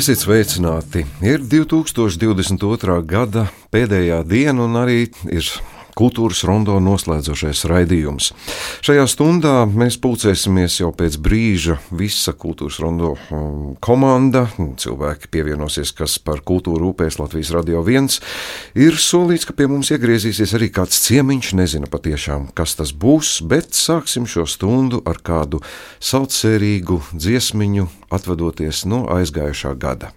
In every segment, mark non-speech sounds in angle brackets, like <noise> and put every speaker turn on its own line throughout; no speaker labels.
Esiet sveicināti! Ir 2022. gada pēdējā diena, un arī ir kultūras rondo noslēdzošais raidījums. Šajā stundā mēs pulcēsimies jau pēc brīža visa kultūras rondo um, komanda. Cilvēki pievienosies, kas par kultūru rūpēs Latvijas radio viens. Ir solīts, ka pie mums iegriezīsies arī kāds ciemiņš, nezina patiešām, kas tas būs, bet sāksim šo stundu ar kādu saucērīgu dziesmiņu, atvadoties no aizgājušā gada.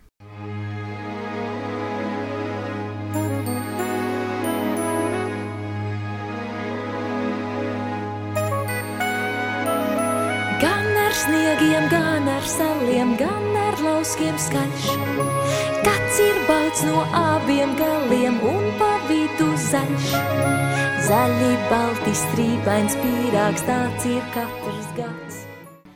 No abiem galiem un pa vidu zaļš. Zaļi, balti, strīpains pīrāgs, tāds ir katrs gads.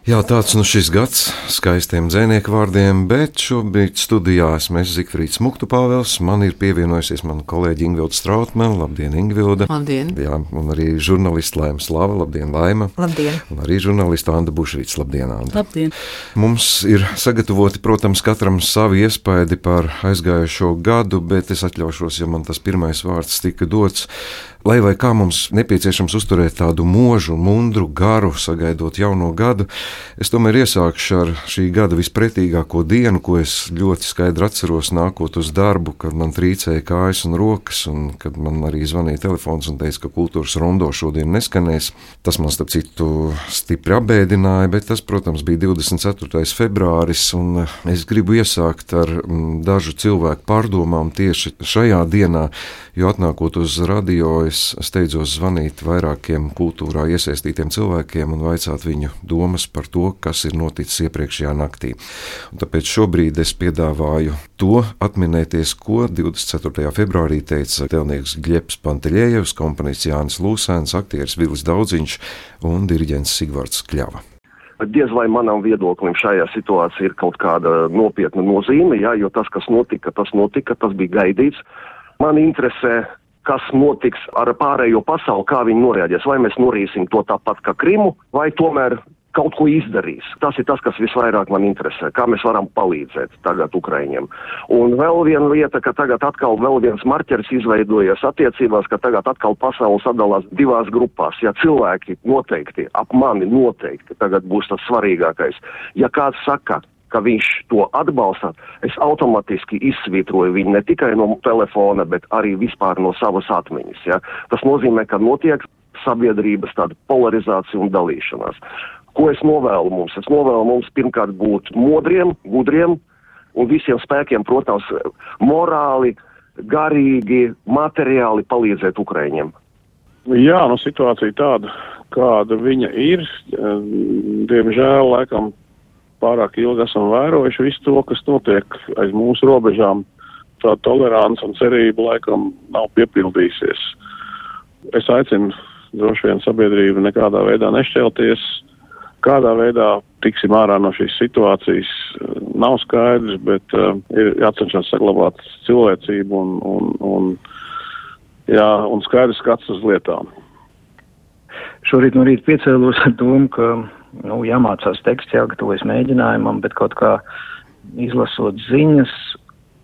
Jā, tāds nu šis gads, skaistiem dzinieku vārdiem, bet šobrīd studijā esmu es Zikfrīds Muktu Pāvels. Man ir pievienojusies mana kolēģi Ingvilda Strautmane. Labdien, Ingvilda!
Labdien!
Jā, un arī žurnālists Laima Slava. Labdien, Laima!
Labdien!
Un arī žurnālista Anda Bušvīts. Labdien, Anda!
Labdien!
Mums ir sagatavoti, protams, katram savi iespaidi par aizgājušo gadu, bet es atļaušos, ja man tas pirmais vārds tika dots, Lai vai kā mums nepieciešams uzturēt tādu mūžu, mundru, garu, sagaidot jauno gadu, es tomēr iesākšu ar šī gada vispretīgāko dienu, ko es ļoti skaidri atceros, nākot uz darbu, kad man trīcēja kājas un rokas, un kad man arī zvanīja telefons un teica, ka kultūras rondo šodien neskanēs. Tas man, starp citu, stipri apbēdināja, bet tas, protams, bija 24. februāris, un es gribu iesākt ar mm, dažu cilvēku pārdomām tieši šajā dienā, jo atnākot uz radio, es es steidzos zvanīt vairākiem kultūrā iesaistītiem cilvēkiem un vaicāt viņu domas par to, kas ir noticis iepriekšējā naktī. Un tāpēc šobrīd es piedāvāju to atminēties, ko 24. februārī teica telnieks Gļeps Panteļējevs, komponists Jānis Lūsēns, aktieris Vilis Daudziņš un diriģents Sigvards Kļava.
Diez vai manam viedoklim šajā situācijā ir kaut kāda nopietna nozīme, jā, jo tas, kas notika, tas notika, tas bija gaidīts. Man interesē kas notiks ar pārējo pasauli, kā viņi noreaģēs. Vai mēs norīsim to tāpat kā Krimu, vai tomēr kaut ko izdarīs. Tas ir tas, kas visvairāk man interesē, kā mēs varam palīdzēt tagad Ukraiņiem. Un vēl viena lieta, ka tagad atkal vēl viens marķeris izveidojies attiecībās, ka tagad atkal pasauli sadalās divās grupās. Ja cilvēki noteikti, ap mani noteikti tagad būs tas svarīgākais. Ja kāds saka, ka viņš to atbalsta, es automātiski izsvītroju viņu ne tikai no telefona, bet arī vispār no savas atmiņas. Ja? Tas nozīmē, ka notiek sabiedrības tāda polarizācija un dalīšanās. Ko es novēlu mums? Es novēlu mums pirmkārt būt modriem, gudriem un visiem spēkiem, protams, morāli, garīgi, materiāli palīdzēt Ukraiņiem.
Jā, nu situācija tāda, kāda viņa ir. Diemžēl, laikam, pārāk ilgi esam vērojuši visu to, kas notiek aiz mūsu robežām. Tā tolerants un cerība laikam nav piepildījusies. Es aicinu droši vien sabiedrību nekādā veidā nešķelties. Kādā veidā tiksim ārā no šīs situācijas, nav skaidrs, bet uh, ir jācenšas saglabāt cilvēcību un, un, un, jā, un skaidrs skats uz lietām.
Šorīt no rīta piecēlos ar domu, ka nu, jāmācās teksts, jāgatavojas mēģinājumam, bet kaut kā izlasot ziņas,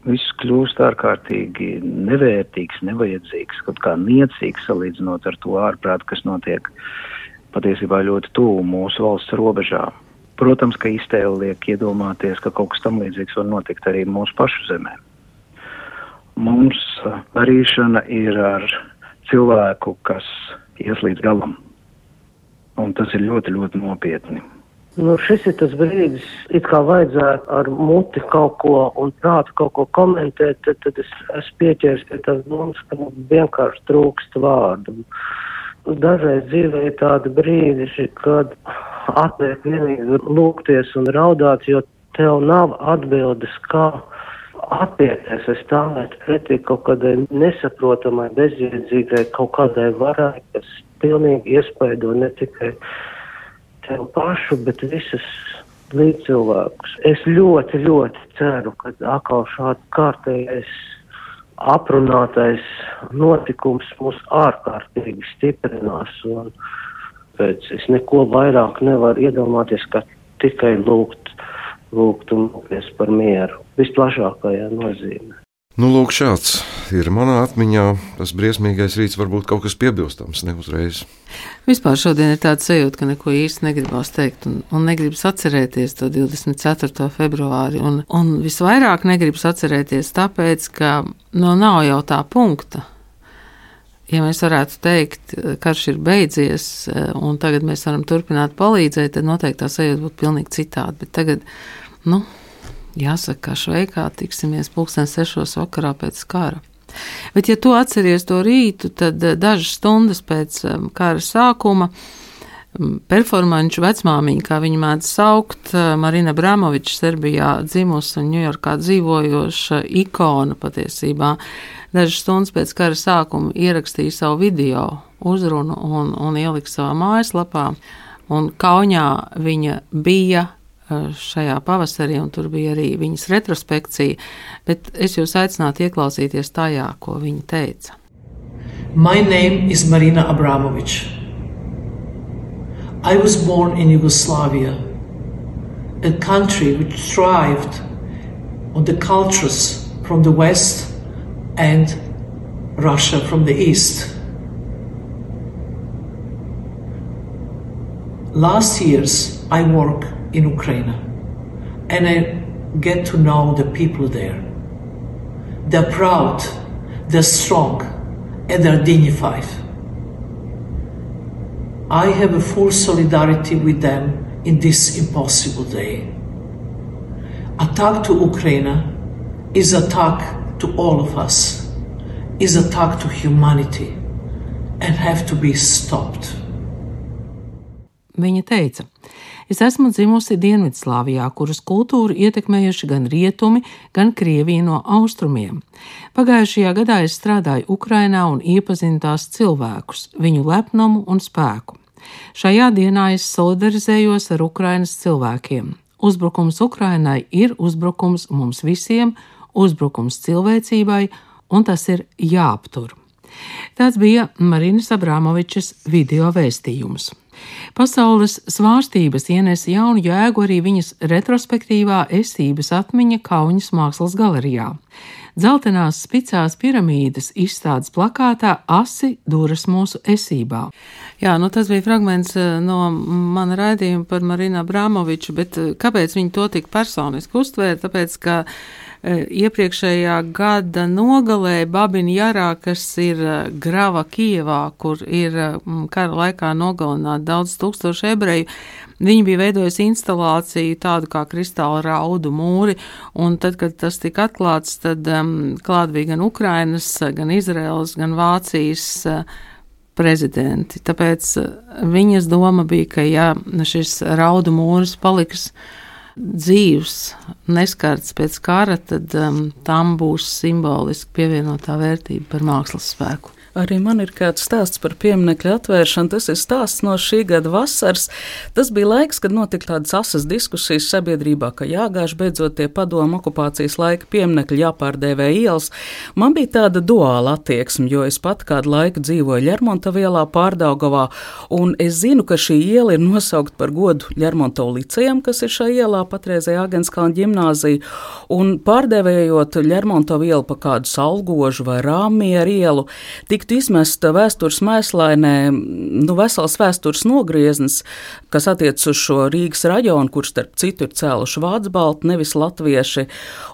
viss kļūst ārkārtīgi nevērtīgs, nevajadzīgs, kaut kā niecīgs salīdzinot ar to ārprātu, kas notiek patiesībā ļoti tuvu mūsu valsts robežām. Protams, ka iztēle liek iedomāties, ka kaut kas tam līdzīgs var notikt arī mūsu pašu zemē. Mums darīšana ir ar cilvēku, kas ies līdz galam un tas ir ļoti, ļoti nopietni.
Nu, šis ir tas brīdis, kā vajadzētu ar muti kaut ko un prātu kaut ko komentēt, tad, tad es esmu pieķēries pie tās domas, ka man vienkārši trūkst vārdu. Dažreiz dzīvē ir tādi brīži, kad atliek vienīgi lūgties un raudāt, jo tev nav atbildes, kā attiekties, es stāvētu pretī kaut kādai nesaprotamai, bezjēdzīgai kaut kādai varai, kas pilnīgi iespaido ne tikai tev pašu, bet visas līdzcilvēkus. Es ļoti, ļoti ceru, ka atkal šāds kārtējais aprunātais notikums mūs ārkārtīgi stiprinās un pēc es neko vairāk nevaru iedomāties, ka tikai lūgt, lūgt un lūgties par mieru visplašākajā nozīmē.
Nu, lūk, šāds ir manā atmiņā. Tas briesmīgais rīts varbūt kaut kas piebilstams, ne uzreiz.
Vispār šodien ir tāds sajūta, ka neko īsti negribas teikt, un, un negribas atcerēties to 24. februāri. Un, un visvairāk negribas atcerēties tāpēc, ka nu, nav jau tā punkta. Ja mēs varētu teikt, ka karš ir beidzies, un tagad mēs varam turpināt palīdzēt, tad noteikti tā sajūta būtu pilnīgi citāda. Bet tagad, nu, Jāsaka, ka šveikā tiksimies pulksten sešos vakarā pēc kara. Bet, ja tu atceries to rītu, tad eh, dažas stundas pēc eh, kara sākuma performanču vecmāmiņa, kā viņa mēdz saukt, eh, Marina Bramoviča, Serbijā dzimusi un Ņujorkā dzīvojoša ikona patiesībā, dažas stundas pēc kara sākuma ierakstīja savu video uzrunu un, un ielika savā mājaslapā. Un Kaunijā viņa bija šajā pavasarī, un tur bija arī viņas retrospekcija. Bet es jūs aicinātu ieklausīties tajā, ko viņa teica.
My name is Marina Abramovic. I was born in Yugoslavia, a country which thrived on the cultures from the West and Russia from the East. Last years, I worked in Ukraine. And I get to know the people there. They're proud, they're strong, and they're dignified. I have a full solidarity with them in this impossible day. Attack to Ukraine is attack to all of us, is attack to humanity, and have to be stopped.
Viņa teica, Es esmu dzimusi Dienvidslāvijā, kuras kultūru ietekmējuši gan rietumi, gan Krievija no austrumiem. Pagājušajā gadā es strādāju Ukrainā un iepazinu tās cilvēkus, viņu lepnumu un spēku. Šajā dienā es solidarizējos ar Ukrainas cilvēkiem. Uzbrukums Ukrainai ir uzbrukums mums visiem, uzbrukums cilvēcībai, un tas ir jāaptur. Tāds bija Marinas Abramovičas video vēstījums. Pasaules svārstības ienesa jaunu jēgu arī viņas retrospektīvā esības atmiņa Kaunas mākslas galerijā. Zeltenās spicās piramīdas izstādes plakātā asi duras mūsu esībā. Jā, nu tas bija fragments eh, no mana raidījuma par Marinu Abramoviču, bet eh, kāpēc viņi to tik personiski uztvēra? Tāpēc, ka iepriekšējā gada nogalē Babina Jarā, kas ir eh, grava Kievā, kur ir eh, kara laikā nogalināti daudz tūkstoši ebreju, Viņi bija veidojusi instalāciju tādu kā kristāla raudu mūri, un tad, kad tas tika atklāts, tad um, klāt bija gan Ukrainas, gan Izraels, gan Vācijas uh, prezidenti. Tāpēc uh, viņas doma bija, ka ja šis raudu mūris paliks dzīves, neskarts pēc kara, tad um, tam būs simboliski pievienotā vērtība par mākslas spēku.
Arī man ir kāds stāsts par pieminiektu atvēršanu. Tas ir stāsts no šī gada vasaras. Tas bija laiks, kad notika tādas asas diskusijas sabiedrībā, ka jāgāž beidzot tie padomu okupācijas laika pieminiekļi jāpārdēvē ielas. Man bija tāda duāla attieksme, jo es pat kādu laiku dzīvoju Lermonta vielā pārdaugavā, un es zinu, ka šī iela ir nosaukt par godu Lermonta licejam, kas ir šajā ielā patreizējā Agenskalna ģimnāzija, un pārdēvējot Lermonta vielu pa kādu salgožu vai rāmieru ielu, tik tiktu izmesta vēstures mēslainē nu, vesels vēstures nogrieznis, kas attiecas uz šo Rīgas rajonu, kurš starp citu ir cēluši vācu balti, nevis latvieši.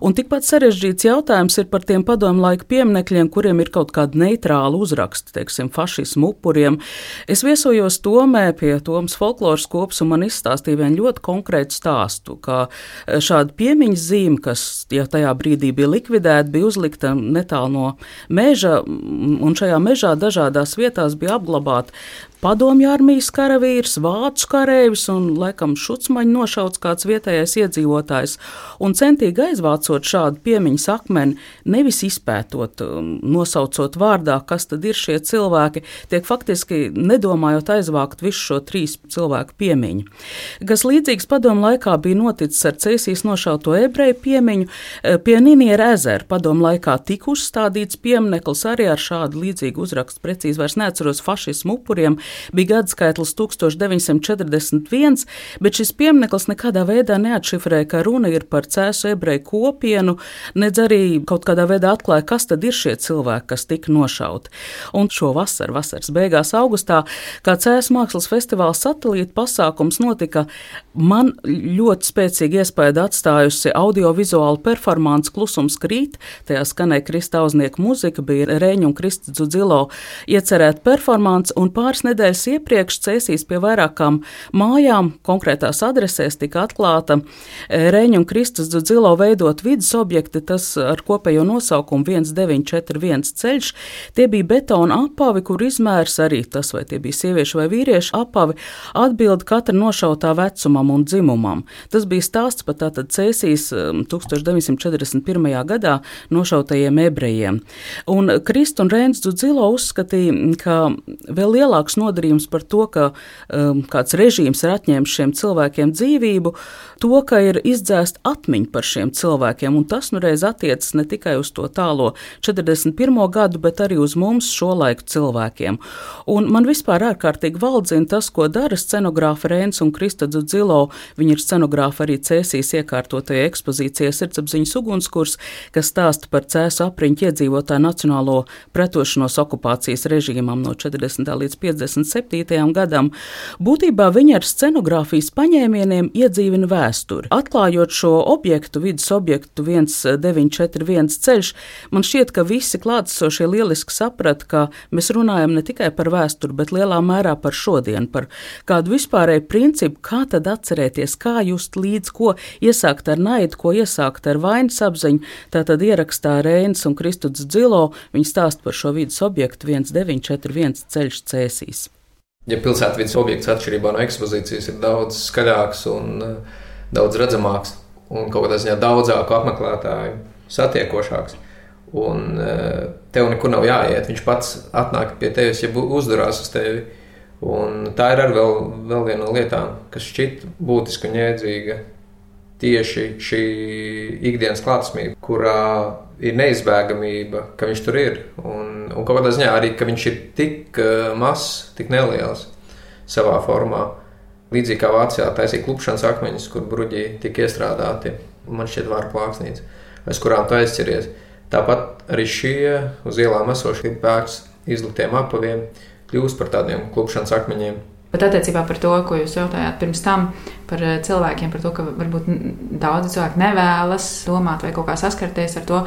Un tikpat sarežģīts jautājums ir par tiem padomu laika pieminekļiem, kuriem ir kaut kāda neitrāla uzraksta, teiksim, fašismu upuriem. Es viesojos Tomē pie Tomas folkloras kops un man izstāstīja vienu ļoti konkrētu stāstu, ka šāda piemiņas zīme, kas ja tajā brīdī bija likvidēta, bija uzlikta netālu no meža, un šajā mežā dažādās vietās bija apglabāti padomju armijas karavīrs, vācu kareivis un, laikam, šucmaņa nošauts kāds vietējais iedzīvotājs. Un centīgi aizvācot šādu piemiņas akmeni, nevis izpētot, um, nosaucot vārdā, kas tad ir šie cilvēki, tiek faktiski nedomājot aizvākt visu šo trīs cilvēku piemiņu. Kas līdzīgs padomu laikā bija noticis ar Cēsīs nošauto ebreju piemiņu, eh, pie Niniera ezera padomu laikā tika uzstādīts piemineklis arī ar šādu līdzīgu uzrakstu, precīzi vairs neatceros fašismu upuriem, bija gadskaitlis 1941, bet šis piemineklis nekādā veidā neatšifrē, ka runa ir par cēsu ebreju kopienu, nedz arī kaut kādā veidā atklāja, kas tad ir šie cilvēki, kas tika nošauti. Un šo vasaru, vasaras beigās, augustā, kā cēsu mākslas festivāla satelīta pasākums notika, man ļoti spēcīgi iespēja atstājusi audiovizuāla performance Klusums krīt, tajā skanēja Krista Auznieka muzika, bija Reņu un Krista Dzudzilo iecerēta performance, un pāris nedēļas iepriekš cēsīs pie vairākām mājām, konkrētās adresēs tika atklāta Reņu un Kristus Dzudzilo veidot vidas objekti, tas ar kopējo nosaukumu 1941 ceļš. Tie bija betona apavi, kur izmērs arī tas, vai tie bija sieviešu vai vīriešu apavi, atbild katra nošautā vecumam un dzimumam. Tas bija stāsts par tātad cēsīs 1941. gadā nošautajiem ebrejiem. Un Krist un Rēns Dzudzilo uzskatīja, ka vēl lielāks nodarījums par to, ka um, kāds režīms ir atņēmis šiem cilvēkiem dzīvību, to, ka ir izdzēst atmiņa par šiem cilvēkiem, un tas nu reiz attiecas ne tikai uz to tālo 41. gadu, bet arī uz mums šo laiku cilvēkiem. Un man vispār ārkārtīgi valdzina tas, ko dara scenogrāfa Rēns un Krista Dzudzilo. Viņi ir scenogrāfi arī cēsīs iekārtotajā ekspozīcijā Sirdsapziņas ugunskurs, kas stāsta par cēsu apriņķu iedzīvotāju nacionālo pretošanos okupācijas režīmam no 40. līdz 57. gadam. Būtībā viņi ar scenogrāfijas paņēmieniem iedzīvina vēsturi. Atklājot šo objektu, vidus objektu 1941 ceļš, man šķiet, ka visi klātesošie lieliski saprata, ka mēs runājam ne tikai par vēsturi, bet lielā mērā par šodienu, par kādu vispārēju principu, kā tad atcerēties, kā just līdz, ko iesākt ar naidu, ko iesākt ar vainas apziņu. Tātad ierakstā Rēns un Kristuds Dzilo viņi stāst par šo vidus objektu 1941 ceļš cēsīs.
Ja pilsētvidas objekts atšķirībā no ekspozīcijas ir daudz skaļāks un uh, daudz redzamāks un kaut kādā ziņā daudzāku apmeklētāju satiekošāks. Un uh, tev nekur nav jāiet. Viņš pats atnāk pie tevis, ja uzdurās uz tevi. Un tā ir arī vēl, vēl viena no lietām, kas šķiet būtiska un jēdzīga. Tieši šī ikdienas klātesmība, kurā ir neizbēgamība, ka viņš tur ir. Un, un kaut kādā ziņā arī, ka viņš ir tik uh, mazs, tik neliels savā formā. Līdzīgi kā Vācijā taisīja klupšanas akmeņus, kur bruģi tika iestrādāti. Man šķiet, vārdu plāksnīca, aiz kurām tu aizķeries. Tāpat arī šie uz ielām esošie pēks izliktiem apaviem kļūst par tādiem klupšanas akmeņiem.
Bet attiecībā par to, ko jūs jautājāt pirms tam par cilvēkiem, par to, ka varbūt daudzi cilvēki nevēlas domāt vai kaut kā saskarties ar to,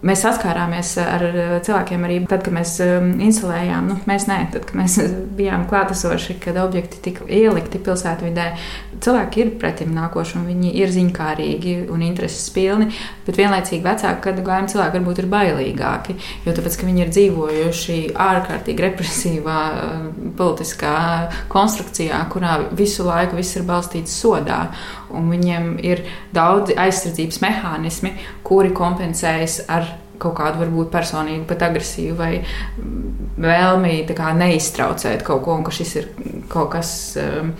Mēs saskārāmies ar cilvēkiem arī tad, kad mēs um, instalējām, nu, mēs nē, tad, kad mēs <laughs> bijām klātesoši, kad objekti tika ielikti pilsētvidē. Cilvēki ir pretim nākoši, un viņi ir ziņkārīgi un intereses pilni, bet vienlaicīgi vecāku gājumu cilvēki varbūt ir bailīgāki, jo tāpēc, ka viņi ir dzīvojuši ārkārtīgi represīvā politiskā konstrukcijā, kurā visu laiku viss ir balstīts sodā, un viņiem ir daudzi aizsardzības mehānismi, kuri kompensējas ar kaut kādu varbūt personīgu, pat agresīvu vai vēlmi neiztraucēt kaut ko, un ka šis ir kaut kas, um,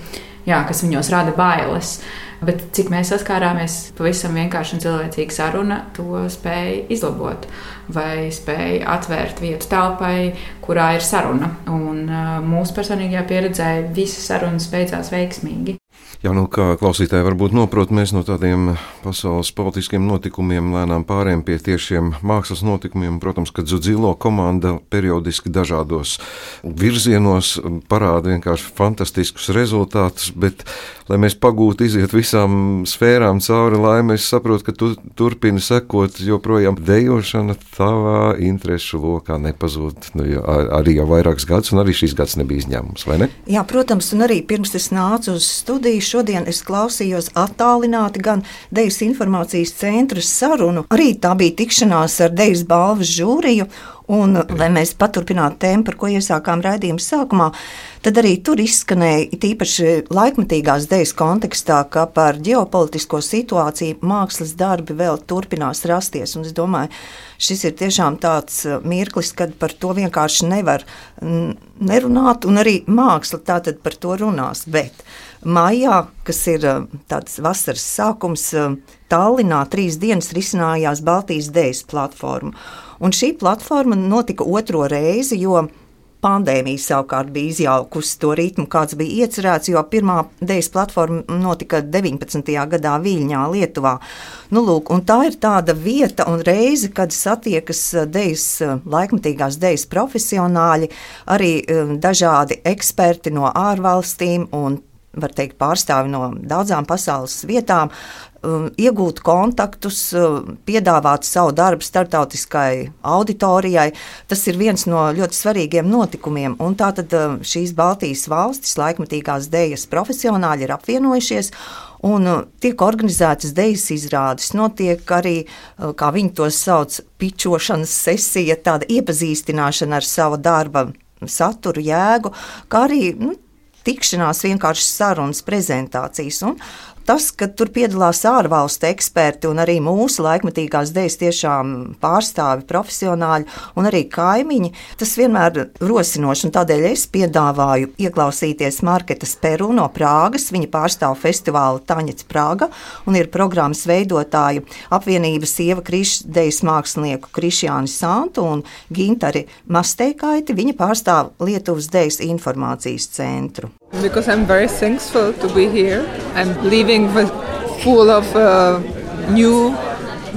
jā, kas viņos rada bailes. Bet cik mēs saskārāmies, pavisam vienkārši un cilvēcīga saruna to spēja izlabot, vai spēja atvērt vietu telpai, kurā ir saruna. Un mūsu personīgajā pieredzē visas sarunas beidzās veiksmīgi.
Jā, nu, kā klausītāji varbūt noprot, mēs no tādiem pasaules politiskiem notikumiem lēnām pārējām pie tiešiem mākslas notikumiem. Protams, ka Zudzilo komanda periodiski dažādos virzienos parāda vienkārši fantastiskus rezultātus, bet, lai mēs pagūtu iziet visām sfērām cauri, lai mēs saprotu, ka tu turpini sekot joprojām dejošana tavā interešu lokā nepazūd. Nu, jā, arī jau vairākus gadus, un arī šis gads nebija izņēmums, vai ne?
Jā, protams, un arī pirms es nācu uz studiju šodien es klausījos attālināti gan Dejas informācijas centra sarunu, arī tā bija tikšanās ar Dejas balvas žūriju. Un, lai mēs paturpinātu tēmu, par ko iesākām raidījuma sākumā, tad arī tur izskanēja īpaši laikmatīgās dēļas kontekstā, ka par ģeopolitisko situāciju mākslas darbi vēl turpinās rasties. Un es domāju, šis ir tiešām tāds uh, mirklis, kad par to vienkārši nevar nerunāt, un arī māksla tātad par to runās. Bet Maijā, kas ir eh, tāds vasaras sākums, eh, Tallinā trīs dienas risinājās Baltijas dēļas platforma. Un šī platforma notika otro reizi, jo Pandēmija savukārt bija izjaukusi to ritmu, kāds bija iecerēts, jo pirmā dēļas platforma notika 19. gadā Viļņā, Lietuvā. Nu, lūk, tā ir tāda vieta un reize, kad satiekas dēļas, laikmatīgās dēļas profesionāļi, arī dažādi eksperti no ārvalstīm un var teikt, pārstāvi no daudzām pasaules vietām, um, iegūt kontaktus, um, piedāvāt savu darbu starptautiskai auditorijai. Tas ir viens no ļoti svarīgiem notikumiem. Un tātad um, šīs Baltijas valstis, laikmatīgās dēļas profesionāļi ir apvienojušies. Un tiek organizētas dēļas izrādes, notiek arī, kā viņi to sauc, pičošanas sesija, tāda iepazīstināšana ar savu darbu saturu, jēgu, kā arī nu, tikšanās, vienkārši sarunas, prezentācijas. Un tas, ka tur piedalās ārvalstu eksperti un arī mūsu laikmatīgās dēļas tiešām pārstāvi, profesionāļi un arī kaimiņi, tas vienmēr rosinoši. Tādēļ es piedāvāju ieklausīties Marketas Peru no Prāgas. Viņa pārstāv festivālu Taņets Prāga un ir programmas veidotāja apvienības sieva krišdejas mākslinieku Krišjāni Santu un Gintari Masteikaiti. Viņa pārstāv Lietuvas dejas informācijas centru.
Because I'm very thankful to be here. I'm leaving full of uh, new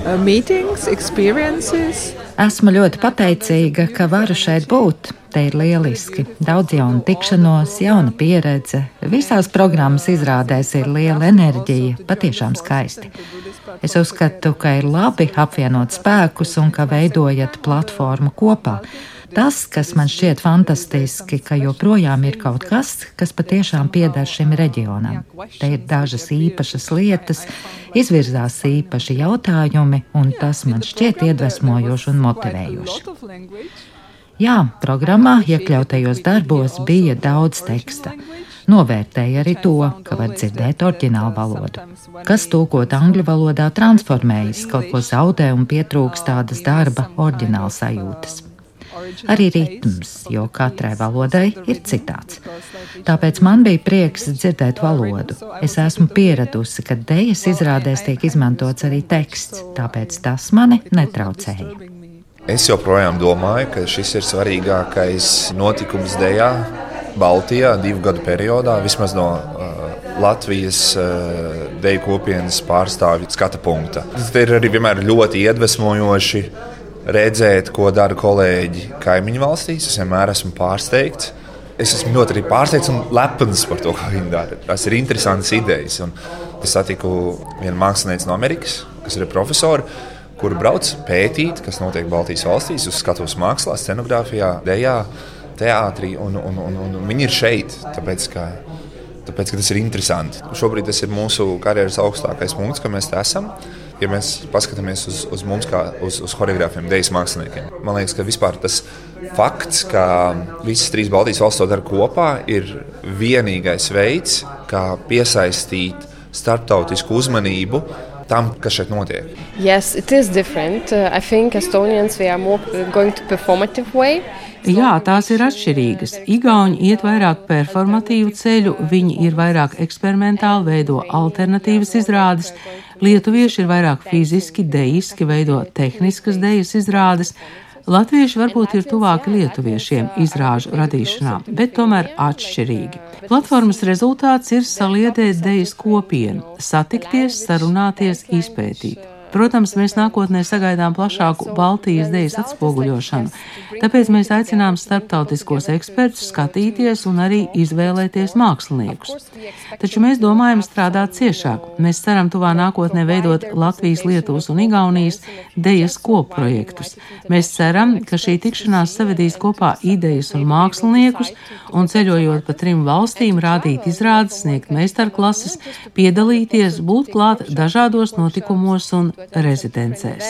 uh, meetings, experiences.
Esmu ļoti pateicīga, ka varu šeit būt. Te ir lieliski. Daudz jaunu tikšanos, jauna pieredze. Visās programmas izrādēs ir liela enerģija, patiešām skaisti. Es uzskatu, ka ir labi apvienot spēkus un ka veidojat platformu kopā. Tas, kas man šķiet fantastiski, ka joprojām ir kaut kas, kas patiešām pieder šim reģionam. Te ir dažas īpašas lietas, izvirzās īpaši jautājumi, un tas man šķiet iedvesmojoši un motivējoši. Jā, programmā iekļautajos darbos bija daudz teksta. Novērtēja arī to, ka var dzirdēt oriģinālu valodu. Kas tūkot angļu valodā transformējas, kaut ko zaudē un pietrūkst tādas darba oriģināla sajūtas arī ritms, jo katrai valodai ir citāds. Tāpēc man bija prieks dzirdēt valodu. Es esmu pieradusi, ka dēļas izrādēs tiek izmantots arī teksts, tāpēc tas mani netraucēja.
Es joprojām domāju, ka šis ir svarīgākais notikums dēļā Baltijā divu gadu periodā, vismaz no uh, Latvijas uh, deju kopienas pārstāvju skata punkta. Tas ir arī vienmēr ļoti iedvesmojoši redzēt, ko dara kolēģi kaimiņu valstīs. Es vienmēr esmu pārsteigts. Es esmu ļoti arī pārsteigts un lepns par to, ko viņi dara. Tas ir interesants idejas. Un es satiku vienu mākslinieci no Amerikas, kas ir profesori, kuri brauc pētīt, kas notiek Baltijas valstīs, uz skatuves mākslā, scenogrāfijā, dejā, teātrī. Un, un, un, un viņi ir šeit, tāpēc, ka, tāpēc, ka tas ir interesanti. Šobrīd tas ir mūsu karjeras augstākais punkts, ka mēs te esam ja mēs paskatāmies uz, uz mums, kā uz, uz choreogrāfiem, dēļas māksliniekiem. Man liekas, ka vispār tas fakts, ka visas trīs Baltijas valsts to dara kopā, ir vienīgais veids, kā piesaistīt starptautisku uzmanību tam, kas šeit notiek.
Yes, it is different. Uh, I think Estonians we are more going to performative way.
Jā, tās ir atšķirīgas. Igauni iet vairāk performatīvu ceļu, viņi ir vairāk eksperimentāli, veido alternatīvas izrādes. Lietuvieši ir vairāk fiziski, dejiski, veido tehniskas dejas izrādes. Latvieši varbūt ir tuvāki lietuviešiem izrāžu radīšanā, bet tomēr atšķirīgi. Platformas rezultāts ir saliedēt dejas kopienu, satikties, sarunāties, izpētīt. Protams, mēs nākotnē sagaidām plašāku Baltijas dēļas atspoguļošanu, tāpēc mēs aicinām starptautiskos ekspertus skatīties un arī izvēlēties māksliniekus. Taču mēs domājam strādāt ciešāk. Mēs ceram tuvā nākotnē veidot Latvijas, Lietuvas un Igaunijas dēļas kopprojektus. Mēs ceram, ka šī tikšanās savedīs kopā idejas un māksliniekus un ceļojot pa trim valstīm, rādīt izrādes, sniegt meistarklases, piedalīties, būt klāt dažādos notikumos un rezidencēs.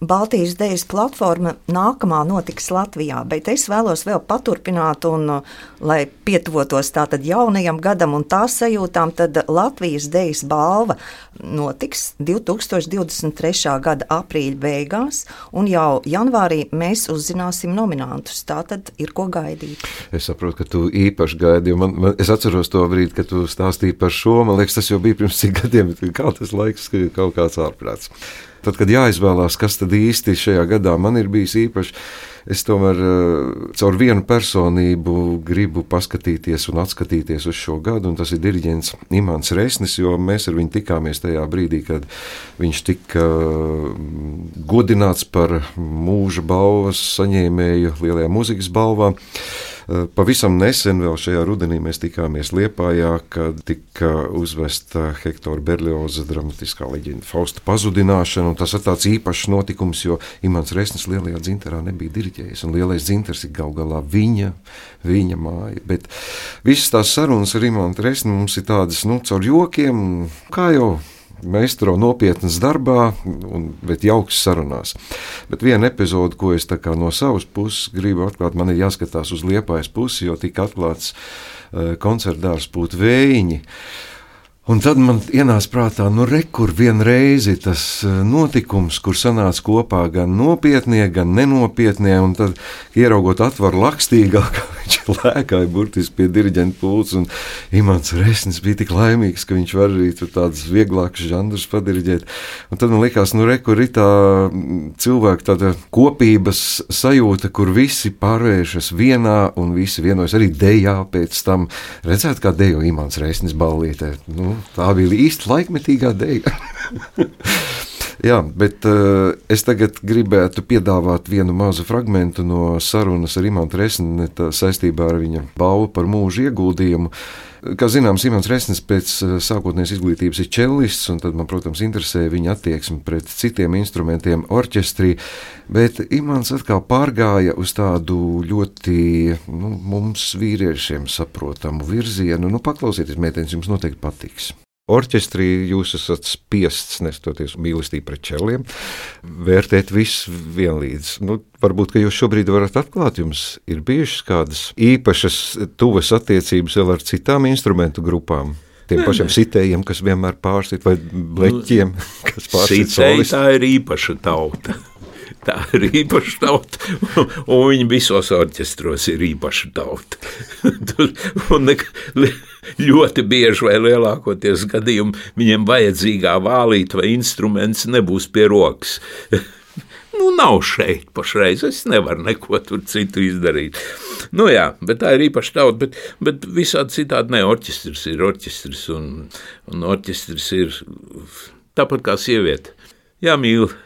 Baltijas Dēļas platforma nākamā notiks Latvijā, bet es vēlos vēl paturpināt, un, lai pietuvotos tātad jaunajam gadam un tā sajūtām, tad Latvijas Dēļas balva notiks 2023. gada aprīļa beigās, un jau janvārī mēs uzzināsim nominantus. Tā tad ir ko gaidīt.
Es saprotu, ka tu īpaši gaidi, jo man, man, es atceros to brīdi, kad tu stāstīji par šo. Man liekas, tas jau bija pirms cik gadiem, kā tas laiks, ka kaut kāds ārprāts. Tad, kad jāizvēlās, kas tad īsti šajā gadā man ir bijis īpašs, es tomēr uh, caur vienu personību gribu paskatīties un atskatīties uz šo gadu, un tas ir diriģents Imants Reisnis, jo mēs ar viņu tikāmies tajā brīdī, kad viņš tika uh, godināts par mūža balvas saņēmēju lielajā mūzikas balvā. Eh, pavisam nesen, vēl šajā rudenī, mēs tikāmies Liepājā, kad tika uzvesta Hektora Berlioza dramatiskā leģenda Fausta pazudināšana. Tas ir tāds īpašs notikums, jo Imants Resnis lielajā dzinterā nebija diriģējis, un lielais dzinters ir gal galā viņa, viņa māja. Bet visas tās sarunas ar Imantu Resni mums ir tādas, nu, caur jokiem, kā jau meistaro nopietnas darbā, un, bet jauks sarunās. Bet viena epizode, ko es no savas puses gribu atklāt, man ir jāskatās uz liepājas pusi, jo tika atklāts uh, koncertdārs Pūt Vējiņi. Un tad man ienāca prātā, nu, rekur vienreiz tas eh, notikums, kur sanāca kopā gan nopietnie, gan nenopietnie, un tad ieraugot atvaru lakstīgā, kā viņš lēkāja burtiski pie diriģenta pults, un Imants Resnis bija tik laimīgs, ka viņš var arī tādus vieglākus žanrus padiriģēt. Un tad man likās, nu, rekur ir tā mm, cilvēka tāda kopības sajūta, kur visi pārvēršas vienā, un visi vienojas arī dejā pēc tam. Redzēt, kā dejo Imants Resnis ballītē. Nu, tā bija īsta laikmetīgā dēļa. <laughs> Jā, bet uh, es tagad gribētu piedāvāt vienu mazu fragment no sarunas ar Imants Resni saistībā ar viņa balvu par mūža ieguldījumu. Kā zināms, Imants Resnis pēc eh, sākotnējas izglītības ir čelists, un tad man, protams, interesē viņa attieksme pret citiem instrumentiem orķestrī, bet Imants atkal pārgāja uz tādu ļoti nu, mums vīriešiem saprotamu virzienu. Nu, paklausieties, meitenes, jums noteikti patiks. Orķestrī jūs esat spiests, nestoties mīlestību pret čeliem, vērtēt visu vienlīdz. Nu, varbūt, ka jūs šobrīd varat atklāt, jums ir bijušas kādas īpašas, tuvas attiecības vēl ar citām instrumentu grupām. Tiem pašiem sitējiem, kas vienmēr pārstāv, vai bleķiem, kas pārstāv.
Tā ir īpaša tauta. <laughs> Tā ir īpaša tauta, un viņi visos orķestros ir īpaša tauta. <laughs> un ne, ļoti bieži vai lielākoties gadījumā viņiem vajadzīgā vālīte vai instruments nebūs pie rokas. <laughs> nu, nav šeit pašreiz. Es nevaru neko tur citu izdarīt. Nu, jā, bet tā ir īpaša tauta. Bet, bet visādi citādi ne orķestris ir orķestris, un, un orķestris ir tāpat kā sieviete. Jā, mīlīgi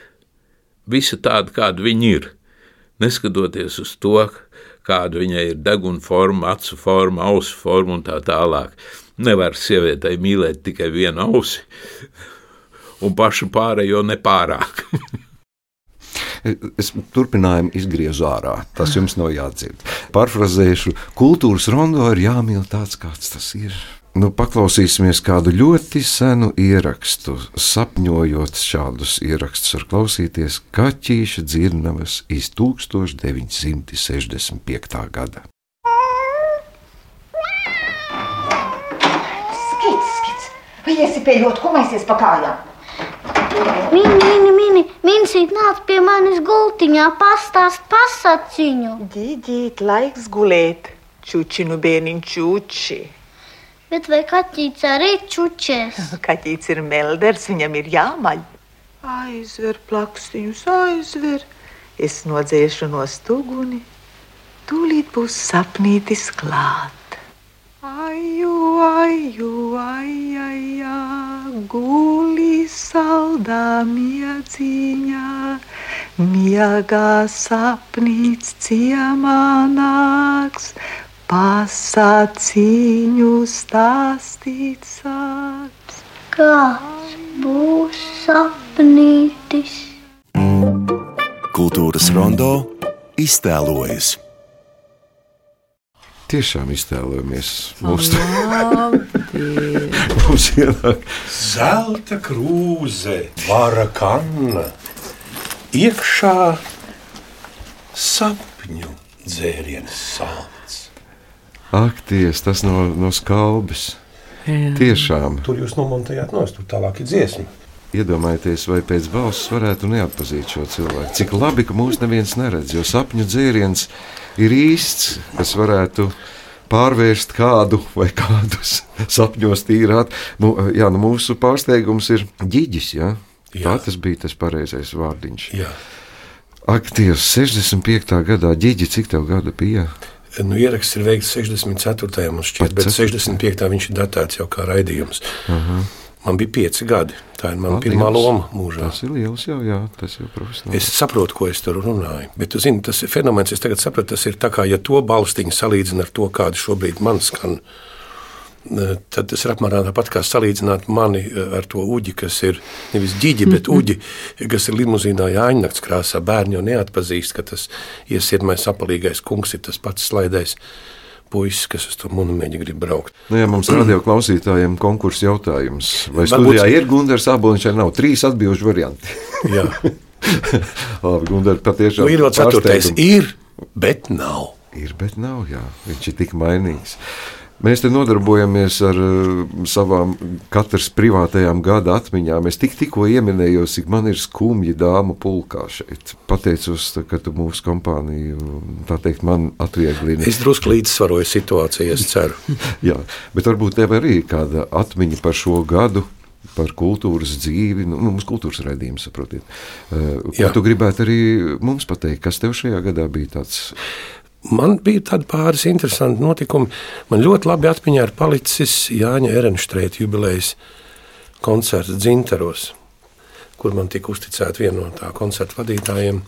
visa tāda, kāda viņa ir. Neskatoties uz to, kāda viņai ir deguna forma, acu forma, ausu forma un tā tālāk. Nevar sievietei mīlēt tikai vienu ausi, un pašu pārējo nepārāk.
es turpinājumu izgriezu ārā. Tas jums nav jādzird. Parfrazēšu, kultūras rondo ir jāmīl tāds, kāds tas ir. Nu, paklausīsimies kādu ļoti senu ierakstu. Sapņojot šādus ierakstus, var klausīties Kaķīša dzirnavas iz 1965. gada.
Skits, skits, vai esi pieļot, ko maisies pa kājām?
Mini, mini, mini, minsīt nāc pie manis gultiņā, pastāst pasaciņu.
Dīdīt, laiks gulēt, čučinu bēniņ čuči.
Bet vai kaķis arī čučēs? <laughs>
Kaķis ir melders, viņam ir jāmaļ. Aizver plakstiņus, aizver. Es nodzēšu no stūguni. Tūlīt būs sapnītis klāt. Aju, aju, ai, ai, guli saldā mieciņā. Miegā sapnīts ciemā nāks pasāciņu stāstīt sāks.
Kāds būs sapnītis?
Kultūras rondo iztēlojas.
Tiešām iztēlojamies mūsu <laughs> mums ienāk
zelta krūze, vara kanna, iekšā sapņu dzēriens sāls.
Ak, ties, tas no, no skalbes.
Jā.
Tiešām.
Tur jūs nomontējāt nost, tur tālāk ir dziesma.
Iedomājieties, vai pēc balss varētu neatpazīt šo cilvēku. Cik labi, ka mūs neviens neredz, jo sapņu dzēriens ir īsts, kas varētu pārvērst kādu vai kādus <laughs> sapņos tīrāt. Nu, jā, nu mūsu pārsteigums ir ģiģis. Ja? Jā. Tā tas bija tas pareizais vārdiņš.
Jā.
Ak, Dievs, 65. gadā, ģiģi, cik tev gadu bija?
Nu, ieraksts ir veikts 64. mums šķiet, bet 65. viņš ir datēts jau kā raidījums. Uh -huh. Man bija pieci gadi. Tā ir mana pirmā loma mūžā.
Tas ir liels, jau, jā, tas ir profesionāli.
Es saprotu, ko es tur runāju. Bet, zini, tas ir fenomens, es tagad saprotu, tas ir tā kā, ja to balstiņu salīdzina ar to, kāda šobrīd man skan. Tad tas ir apmēram tāpat kā salīdzināt mani ar to uģi, kas ir nevis ģiģi, bet uģi, kas ir limuzīnā jāņakts krāsā. Bērni jau neatpazīst, ka tas iesirmais apalīgais kungs ir tas pats slaidais puisis, kas uz to monētu grib braukt.
Nu, ja mums radio klausītājiem konkursu jautājums, vai studijā ir Gunārs Aboliņš, vai nav trīs atbildžu varianti?
Jā, <laughs>
labi, Gunārs, patiešām.
Nu, ir vēl ceturtais, ir, bet nav.
Ir, bet nav, jā, viņš ir tik mainīgs. Mēs te nodarbojamies ar uh, savām katras privātajām gada atmiņām. Es tik, tikko ieminēju, cik man ir skumji dāmu pulkā šeit. Pateicos, ka tu mūsu kompāniju, tā teikt, man atvieglini.
Es drusku līdzsvaroju situāciju, es ceru. <laughs>
Jā, bet varbūt tev arī ir kāda atmiņa par šo gadu par kultūras dzīvi, nu, mums kultūras raidījums, saprotiet. Uh, ko Jā. tu gribētu arī mums pateikt, kas tev šajā gadā bija tāds
Man bija tādi pāris interesanti notikumi. Man ļoti labi atmiņā ir palicis Jāņa Erenštreita jubilejas koncerts Dzintaros, kur man tika uzticēta viena no tā koncerta vadītājiem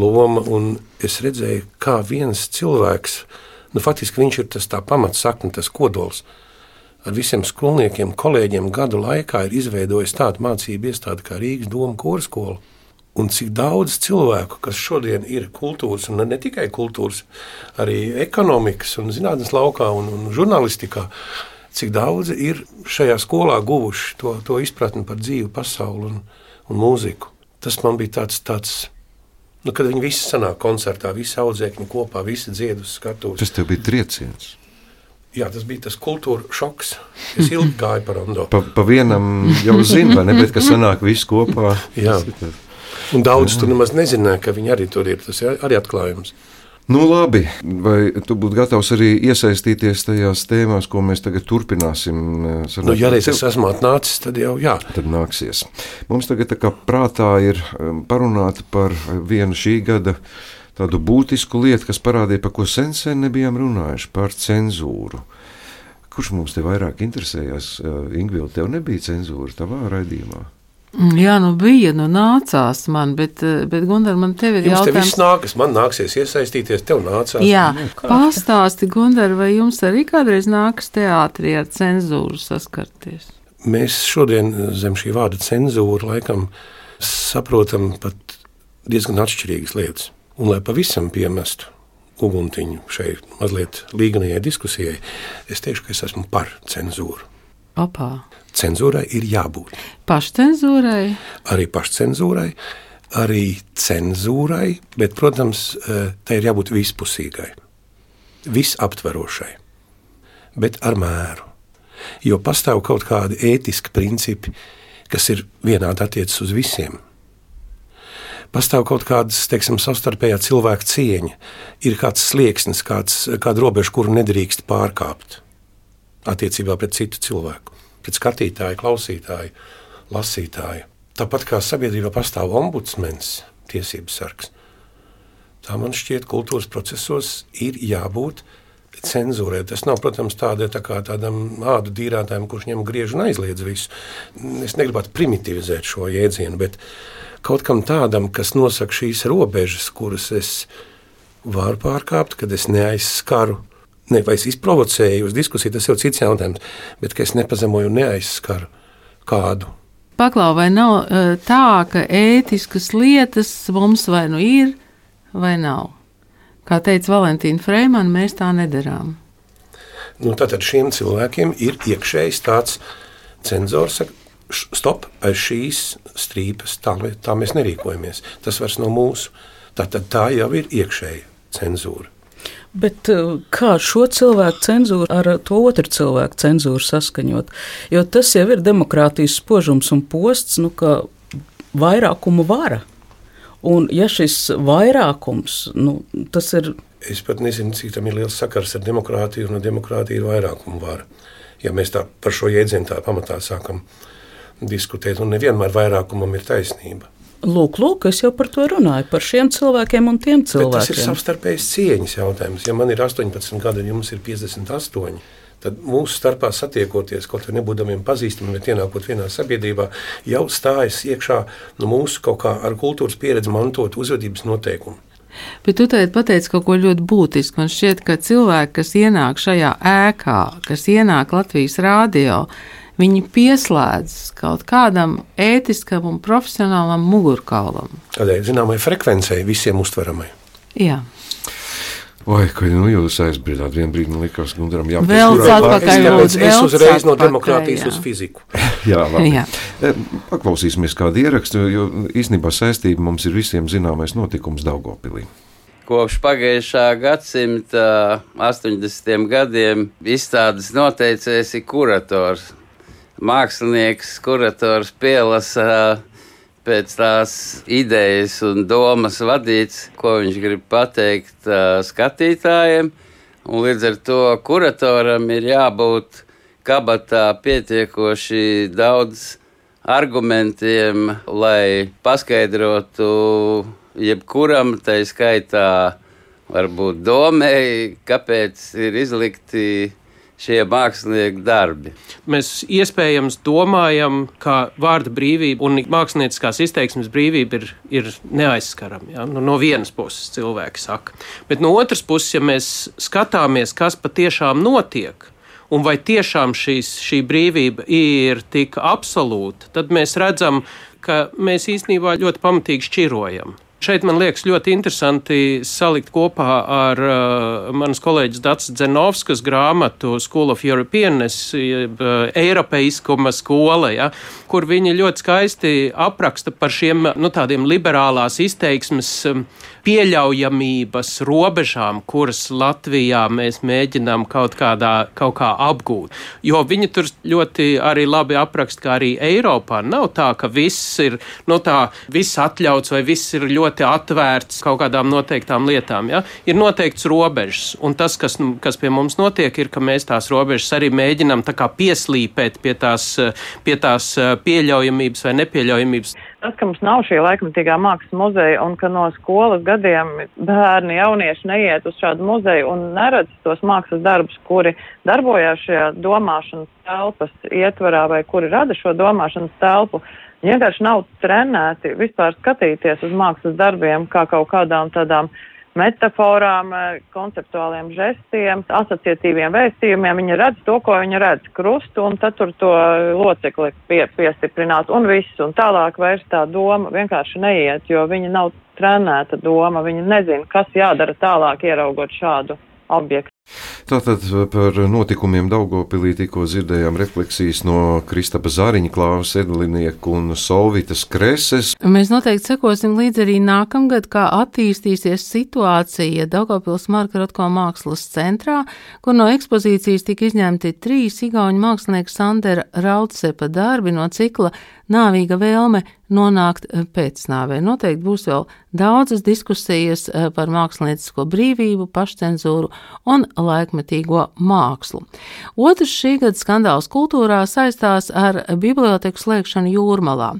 loma. Es redzēju, kā viens cilvēks, nu, faktiski viņš ir tas pamatsakne, tas kodols. Ar visiem skolniekiem, kolēģiem gadu laikā ir izveidojis tādu mācību iestādi kā Rīgas Doma Korskola Un cik daudz cilvēku, kas šodien ir kultūras, un ne tikai kultūras, arī ekonomikas un zinātnes laukā un, un žurnālistikā, cik daudz ir šajā skolā guvuši to, to izpratni par dzīvu pasauli un, un mūziku. Tas man bija tāds, tāds nu, kad viņi visi sanāk koncertā, visi audzēkņi kopā, visi dzied uz skatuves.
Tas tev bija trieciens.
Jā, tas bija tas kultūra šoks. Es ilgi gāju par rondo.
Pa, pa vienam jau zinu, vai ne, bet kas sanāk visi kopā.
Jā. Un daudz tur nemaz nezināja, ka viņi arī tur ir. Tas ir arī atklājums.
Nu, labi, vai tu būtu gatavs arī iesaistīties tajās tēmās, ko mēs tagad turpināsim?
Eh, Sanāk, nu, ja reiz es esmu atnācis, tad jau jā.
Tad nāksies. Mums tagad prātā ir um, parunāt par vienu šī gada tādu būtisku lietu, kas parādīja, par ko sen sen nebijām runājuši, par cenzūru. Kurš mums te vairāk interesējās? Uh, Ingvilda, tev nebija cenzūra tavā raidījumā?
Mm, jā, nu bija, nu nācās man, bet, eh, bet Gunār, man tev ir
jums
jautājums.
Jums te nākas, man nāksies iesaistīties, tev nācās.
Jā, nu, pastāsti, Gunār, vai jums arī kādreiz nākas teātrī ar cenzūru saskarties?
Mēs šodien zem šī vārda cenzūra laikam saprotam pat diezgan atšķirīgas lietas. Un, lai pavisam piemestu uguntiņu šai mazliet līganajai diskusijai, es teikšu, ka es esmu par cenzūru.
Opā.
Cenzūrai ir jābūt.
Pašcensūrai?
Arī pašcensūrai, arī cenzūrai, bet, protams, eh, tai ir jābūt vispusīgai, visaptverošai, bet ar mēru. Jo pastāv kaut kādi ētiski principi, kas ir vienādi attiecas uz visiem. Pastāv kaut kādas, teiksim, savstarpējā cilvēka cieņa, ir kāds slieksnis, kāds, kāda robeža, kuru nedrīkst pārkāpt attiecībā pret citu cilvēku pret skatītāju, klausītāju, lasītāju. Tāpat kā sabiedrībā pastāv ombudsmens, tiesības sargs, tā man šķiet, kultūras procesos ir jābūt cenzūrē. Tas nav, protams, tāda, tā kā tādam ādu dīrātājam, kurš ņem griež un aizliedz visu. Es negribētu primitivizēt šo jēdzienu, bet kaut kam tādam, kas nosaka šīs robežas, kuras es varu pārkāpt, kad es neaizskaru Ne, vai es izprovocēju uz diskusiju, tas jau cits jautājums, bet es nepazemoju un neaizskaru kādu.
Paklau, vai nav e, tā, ka ētiskas lietas mums vai nu ir, vai nav? Kā teica Valentīna Freimana, mēs tā nedarām.
Nu, tātad šiem cilvēkiem ir iekšējs tāds cenzors, stop, aiz šīs strīpas, tā, tā mēs nerīkojamies. Tas vairs nav mūsu. Tātad tā jau ir iekšēja cenzūra.
Bet eh, kā šo cilvēku cenzūru ar to otru cilvēku cenzūru saskaņot? Jo tas jau ir demokrātijas spožums un posts, nu, ka vairākumu vara. Un ja šis vairākums, nu, tas ir.
Es pat nezinu, cik tam ir liels sakars ar demokrātiju, un demokrātija ir vairākuma vara. Ja mēs tā par šo jēdzienu tā pamatā sākam diskutēt, un nevienmēr vairākumam ir taisnība.
Lūk, lūk, es jau par to runāju, par šiem cilvēkiem un tiem cilvēkiem.
Bet tas ir savstarpējas cieņas jautājums. Ja man ir 18 gadi, un jums ir 58, tad mūsu starpā satiekoties, kaut arī nebūdamiem pazīstamiem, bet ienākot vienā sabiedrībā, jau stājas iekšā no mūsu kaut kā ar kultūras pieredzi mantot uzvedības noteikumu.
Bet tu teici, pateici kaut ko ļoti būtisku. Man šķiet, ka cilvēki, kas ienāk šajā ēkā, kas ienāk Latvijas rādio, viņi pieslēdz kaut kādam ētiskam un profesionālam mugurkaulam.
Tādai zināmai frekvencei, visiem uztveramai.
Jā.
Vai, ka nu, jūs aizbridāt vienā brīdī, man liekas, Gundaram jāpēc.
Vēl atpakaļ,
es
vēl
uzreiz no demokrātijas
jā.
uz fiziku. <laughs>
Jā, labi.
Jā.
E, Paklausīsimies kādu ierakstu, jo īstenībā saistība mums ir visiem zināmais notikums Daugopilī.
Kopš pagājušā gadsimta 80. gadiem izstādes noteicējs ir kurators. Mākslinieks, kurators pielasa pēc tās idejas un domas vadīts, ko viņš grib pateikt skatītājiem. Un līdz ar to kuratoram ir jābūt kabatā pietiekoši daudz argumentiem, lai paskaidrotu jebkuram, tā skaitā, varbūt domēji, kāpēc ir izlikti šie mākslinieki darbi.
Mēs iespējams domājam, ka vārda brīvība un mākslinieckās izteiksmes brīvība ir, ir neaizskarama. Ja? Nu, no vienas puses cilvēki saka, bet no otras puses, ja mēs skatāmies, kas patiešām notiek. Un vai tiešām šīs, šī brīvība ir tik absolūta, tad mēs redzam, ka mēs īstenībā ļoti pamatīgi šķirojam. Šeit man liekas ļoti interesanti salikt kopā ar uh, manas kolēģis Dārsa Zenovskas grāmatu School of Europeanness, jeb uh, Eiropeiskuma skola, ja, kur viņi ļoti skaisti apraksta par šiem nu, tādiem liberālās izteiksmes um, pieļaujamības robežām, kuras Latvijā mēs mēģinām kaut kādā kaut kā apgūt. Jo viņi tur ļoti arī labi apraksta, ka arī Eiropā nav tā, ka viss ir, nu tā, viss atļauts vai viss ir ļoti atvērts kaut kādām noteiktām lietām. Ja? Ir noteikts robežas, un tas, kas, nu, kas pie mums notiek, ir, ka mēs tās robežas arī mēģinām pieslīpēt pie tās, pie tās pieļaujamības vai nepieļaujamības.
Tas, ka mums nav šī laikmatīgā mākslas muzeja un ka no skolas gadiem bērni, jaunieši neiet uz šādu muzeju un neredz tos mākslas darbus, kuri darbojās šajā domāšanas telpas ietvarā vai kuri rada šo domāšanas telpu, viņi vienkārši nav trenēti vispār skatīties uz mākslas darbiem kā kaut kādām tādām metaforām, konceptuāliem žestiem, asociatīviem vēstījumiem. Viņi redz to, ko viņi redz krustu, un tad tur to locekli pie, piestiprināt, un viss, un tālāk vairs tā doma vienkārši neiet, jo viņi nav trenēta doma, viņi nezina, kas jādara tālāk, ieraugot šādu objektu.
Tātad par notikumiem Daugopilī tikko dzirdējām refleksijas no Kristapa Zāriņa, Klāvas Edlinieku un Solvitas Kreses.
Mēs noteikti sekosim līdzi arī nākamgad, kā attīstīsies situācija Daugopils Marka Rotko mākslas centrā, kur no ekspozīcijas tika izņemti trīs igauņu mākslinieku Sandera Raudsepa darbi no cikla Nāvīga vēlme nonākt pēcnāvē. Noteikti būs vēl daudzas diskusijas par māksliniecisko brīvību, pašcensūru un laikmetīgo mākslu. Otrs šī gada skandāls kultūrā saistās ar biblioteku slēgšanu jūrmalā.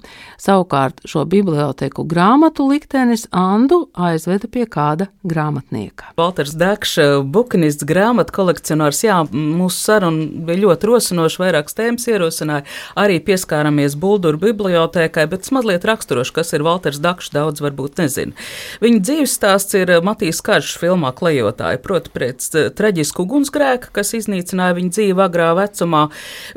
Savukārt šo biblioteku grāmatu liktenis Andu aizveda pie kāda grāmatnieka.
Walters Dakšs, bukinists, grāmatu kolekcionārs, jā, mūsu saruna bija ļoti rosinoša, vairākas tēmas ierosināja, arī pieskāramies Bulduru bibliotēkai, bet mazliet raksturoši, kas ir Walters Dakšs, daudz varbūt nezina. Viņa dzīves stāsts ir Matīs Karš filmā Klejotāja, proti pēc traģisku ugunsgrēka, kas iznīcināja viņa dzīvi agrā vecumā.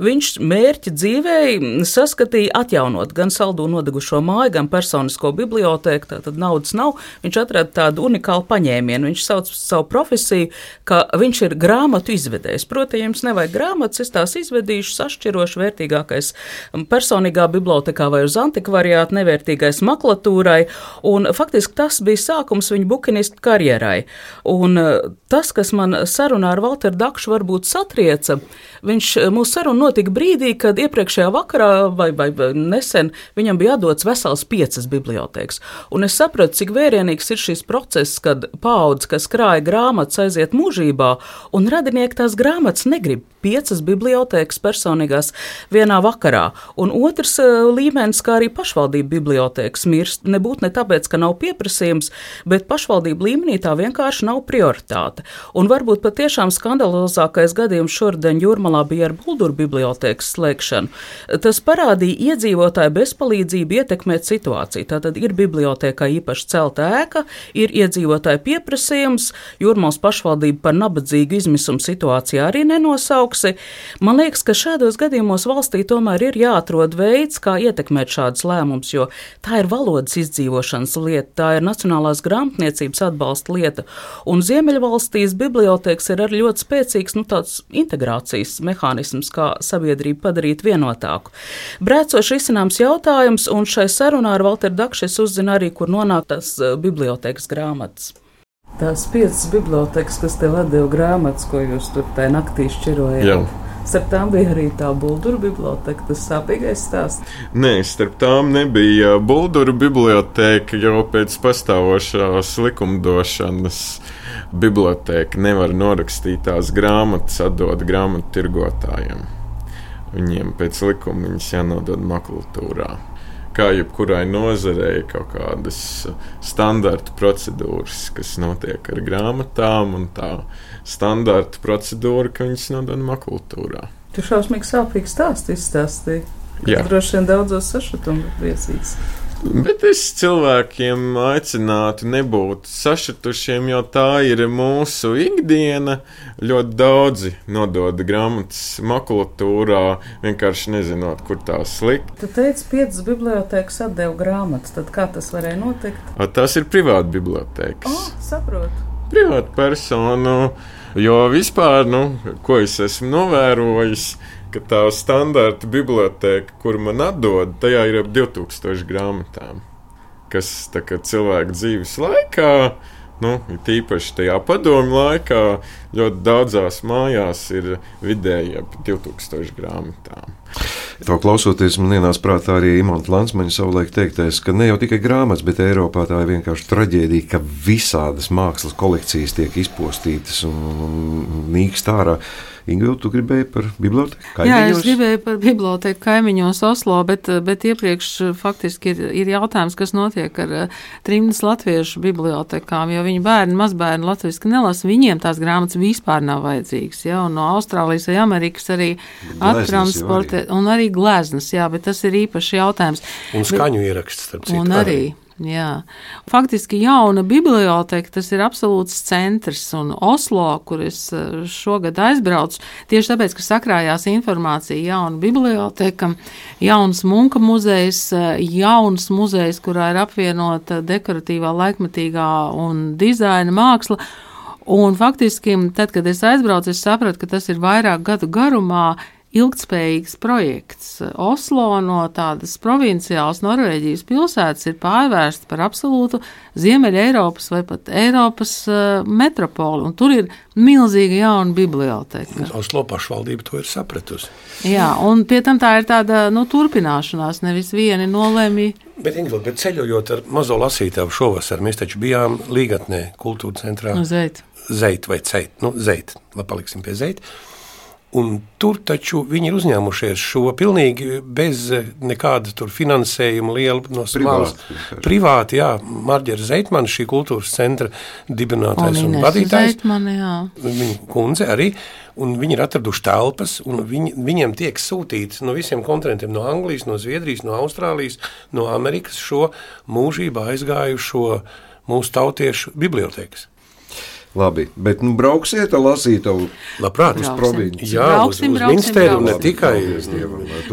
Viņš mērķi dzīvēi saskatīja atjaunot gan saldu nodegušo māju, gan personisko bibliotēku, tātad naudas nav. Viņš atrada tādu unikālu paņēmienu. Viņš sauc savu profesiju, ka viņš ir grāmatu izvedējs. Proti, ja jums nevajag grāmatas, es tās izvedīšu, sašķirošu vērtīgākais personīgā bibliotekā vai uz antikvariātu, nevērtīgais maklatūrai. Un faktiski tas bija sākums viņa bukinistu karjerai. Un tas, kas man sarunā ar Walteru Dakšu varbūt satrieca. Viņš eh, mūsu saruna notika brīdī, kad iepriekšējā vakarā vai, vai, vai nesen viņam bija atdots vesels piecas bibliotēkas. Un es sapratu, cik vērienīgs ir šis process, kad paudze, kas krāja grāmatas, aiziet mūžībā, un radinieki tās grāmatas negrib piecas bibliotēkas personīgās vienā vakarā. Un otrs eh, līmenis, kā arī pašvaldību bibliotēkas mirst, nebūtu ne tāpēc, ka nav pieprasījums, bet pašvaldību līmenī tā vienkārši nav prioritāte. Un varbūt patiešām skandalozākais gadījums šodien Jūrmalā bija ar Bulduru bibliotēkas slēgšanu. Tas parādīja iedzīvotāju bezpalīdzību ietekmēt situāciju. Tātad ir bibliotēkā īpaši celta ēka, ir iedzīvotāju pieprasījums, Jūrmals pašvaldība par nabadzīgu izmisumu situāciju arī nenosauks praksi. Man liekas, ka šādos gadījumos valstī tomēr ir jāatrod veids, kā ietekmēt šādus lēmumus, jo tā ir valodas izdzīvošanas lieta, tā ir nacionālās grāmatniecības atbalsta lieta. Un Ziemeļvalstīs bibliotēkas ir arī ļoti spēcīgs nu, integrācijas mehānisms, kā sabiedrību padarīt vienotāku. Brēcoši izcināms jautājums, un šai sarunā ar Walteru Dakšs uzzina arī, kur nonāk tas eh, bibliotēkas grāmatas. Tās piecas bibliotekas, kas tev deva grāmatas, ko jūs tur tajā naktī šķirojāt. Jā. Starp tām bija arī tā Buldura biblioteka, tas sāpīgais stāsts.
Nē, starp tām nebija Buldura biblioteka, jau pēc pastāvošās likumdošanas biblioteka nevar norakstīt tās grāmatas, atdot grāmatu tirgotājiem. Viņiem pēc likuma viņas jānodod makultūrā kā jebkurai nozarei, kaut kādas standarta procedūras, kas notiek ar grāmatām, un tā standarta procedūra, ka viņas nodod makultūrā.
Tu šausmīgi sāpīgi stāstu izstāstīji. Droši vien daudzos sašutumu priecīgs.
Bet es cilvēkiem aicinātu nebūt sašutušiem, jo tā ir mūsu ikdiena. Ļoti daudzi nodod grāmatas makulatūrā, vienkārši nezinot, kur tās likt.
Tu teici, piecas bibliotekas atdeva grāmatas. Tad kā tas varēja notikt?
A, tas ir privāti bibliotekas.
Oh, saprotu.
Privāti personu, jo vispār, nu, ko es esmu novērojis, ka tā standarta biblioteka, kur man atdod, tajā ir ap 2000 grāmatām, kas kā, cilvēku dzīves laikā. Nu, tīpaši tajā padomju laikā ļoti daudzās mājās ir vidēji ap 2000 grāmatām.
To klausoties, man ienāca prātā arī Imants Lansmaņa savulaik teiktais, ka ne jau tikai grāmatas, bet Eiropā tā ir vienkārši traģēdija, ka visādas mākslas kolekcijas tiek izpostītas un, nīkst ārā. Ingūna, tu gribēji par biblioteku?
Kaimiņos? Jā, es gribēju par biblioteku kaimiņos Oslo, bet, bet iepriekš faktiski ir, ir jautājums, kas notiek ar eh, trimdas latviešu bibliotekām, jo viņu bērni, mazbērni latviski nelasa, viņiem tās grāmatas vispār nav vajadzīgas. Ja? Un no Austrālijas vai Amerikas arī attransportē, un arī gleznas, jā, bet tas ir īpaši jautājums.
Un skaņu bet, ieraksts, starp citu.
Un arī. arī. Jā. Faktiski jauna biblioteka, tas ir absolūts centrs. Un Oslo, kur es eh, šogad aizbraucu, tieši tāpēc, ka sakrājās informācija, jauna biblioteka, jauns munka muzejs, eh, jauns muzejs, kurā ir apvienota dekoratīvā, laikmatīgā un dizaina māksla. Un faktiski, tad, kad es aizbraucu, es sapratu, ka tas ir vairāk gadu garumā ilgspējīgs projekts. Oslo no tādas provinciālas Norvēģijas pilsētas ir pārvērsta par absolūtu Ziemeļa Eiropas vai pat Eiropas uh, metropoli, un tur ir milzīga jauna biblioteka.
Oslo pašvaldība to ir sapratusi.
Jā, un pie tam tā ir tāda nu, turpināšanās, nevis vieni nolēmī.
Bet, Ingrid, bet ceļojot ar mazo lasītāju šovasar, mēs taču bijām Līgatnē, kultūra centrā.
Nu, zeit.
Zeit vai ceit, nu, zeit, lai paliksim pie zeita. Un tur taču viņi ir uzņēmušies šo pilnīgi bez nekāda finansējuma, liela no malas. Privāti, jā, Marģera Zeitmane, šī kultūras centra dibinātājs un, un vadītājs.
Zeitmane, jā.
Viņa kundze arī. Un viņi ir atraduši telpas, un viņi, viņiem tiek sūtīts no visiem kontinentiem, no Anglijas, no Zviedrijas, no Austrālijas, no Amerikas šo mūžībā aizgājušo mūsu tautiešu bibliotekas.
Labi, bet nu, brauksiet, lasīt,
labprāt,
uz provinci.
Jā, brauksim, uz, uz Minsteru ne tikai.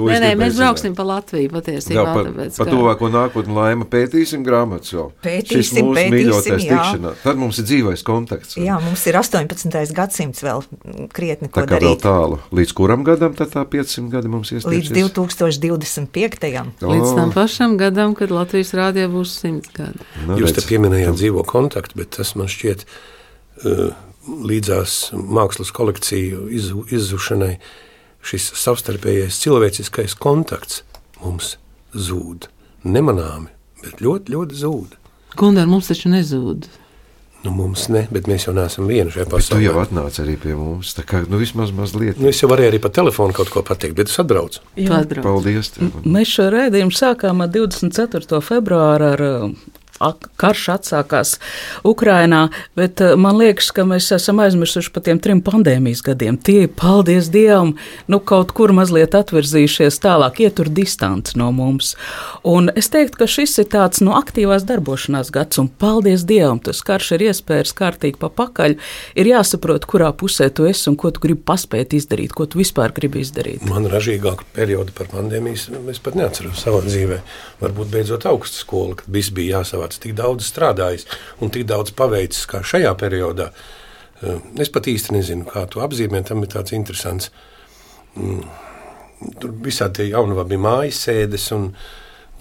Nē, nē, mēs brauksim pa Latviju patiesībā. Jā,
pa, pa tuvāko nākotni laima pētīsim grāmatas vēl.
Pētīsim, pētīsim, jā.
Tad mums ir dzīvais kontakts.
Jā, mums ir 18. gadsimts vēl krietni, ko
tā kā
darīt.
vēl tālu. Līdz kuram gadam tad tā 500 gadi mums iestiecies?
Līdz 2025.
Oh. Līdz tam pašam gadam, kad Latvijas rādījā būs 100 gadi.
Nu, Jūs te pieminējāt dzīvo kontaktu, bet tas man šķiet, līdzās mākslas kolekciju izzu, izzušanai šis savstarpējais cilvēciskais kontakts mums zūd. Nemanāmi, bet ļoti, ļoti zūd.
Gundar, mums taču nezūd.
Nu, mums ne, bet mēs jau neesam vieni šajā
Bet tu
pasaulē.
jau atnāci arī pie mums. Tā kā nu, vismaz mazliet.
Nu, es jau varēju arī pa telefonu kaut ko pateikt, bet es atbraucu.
Jā.
Paldies! Tev.
Mēs šo rēdījumu sākām ar 24. februāru ar karš atsākās Ukrainā, bet uh, man liekas, ka mēs esam aizmirsuši par tiem trim pandēmijas gadiem. Tie, paldies Dievam, nu kaut kur mazliet atvirzījušies tālāk, ietur distanci no mums. Un es teiktu, ka šis ir tāds no aktīvās darbošanās gads, un paldies Dievam, tas karš ir iespējas kārtīgi pa pakaļ. Ir jāsaprot, kurā pusē tu esi un ko tu gribi paspēt izdarīt, ko tu vispār gribi izdarīt.
Man ražīgāku periodu par pandēmijas es pat neatceros savā dzīvē. Varbūt beidzot augstskola, kad viss bija jāsavāc, tik daudz strādājis un tik daudz paveicis kā šajā periodā. Eh, Es pat īsti nezinu, kā to apzīmēt. Tam ir tāds interesants. Mm, Tur visādi tie jaunavā bija mājas sēdes un,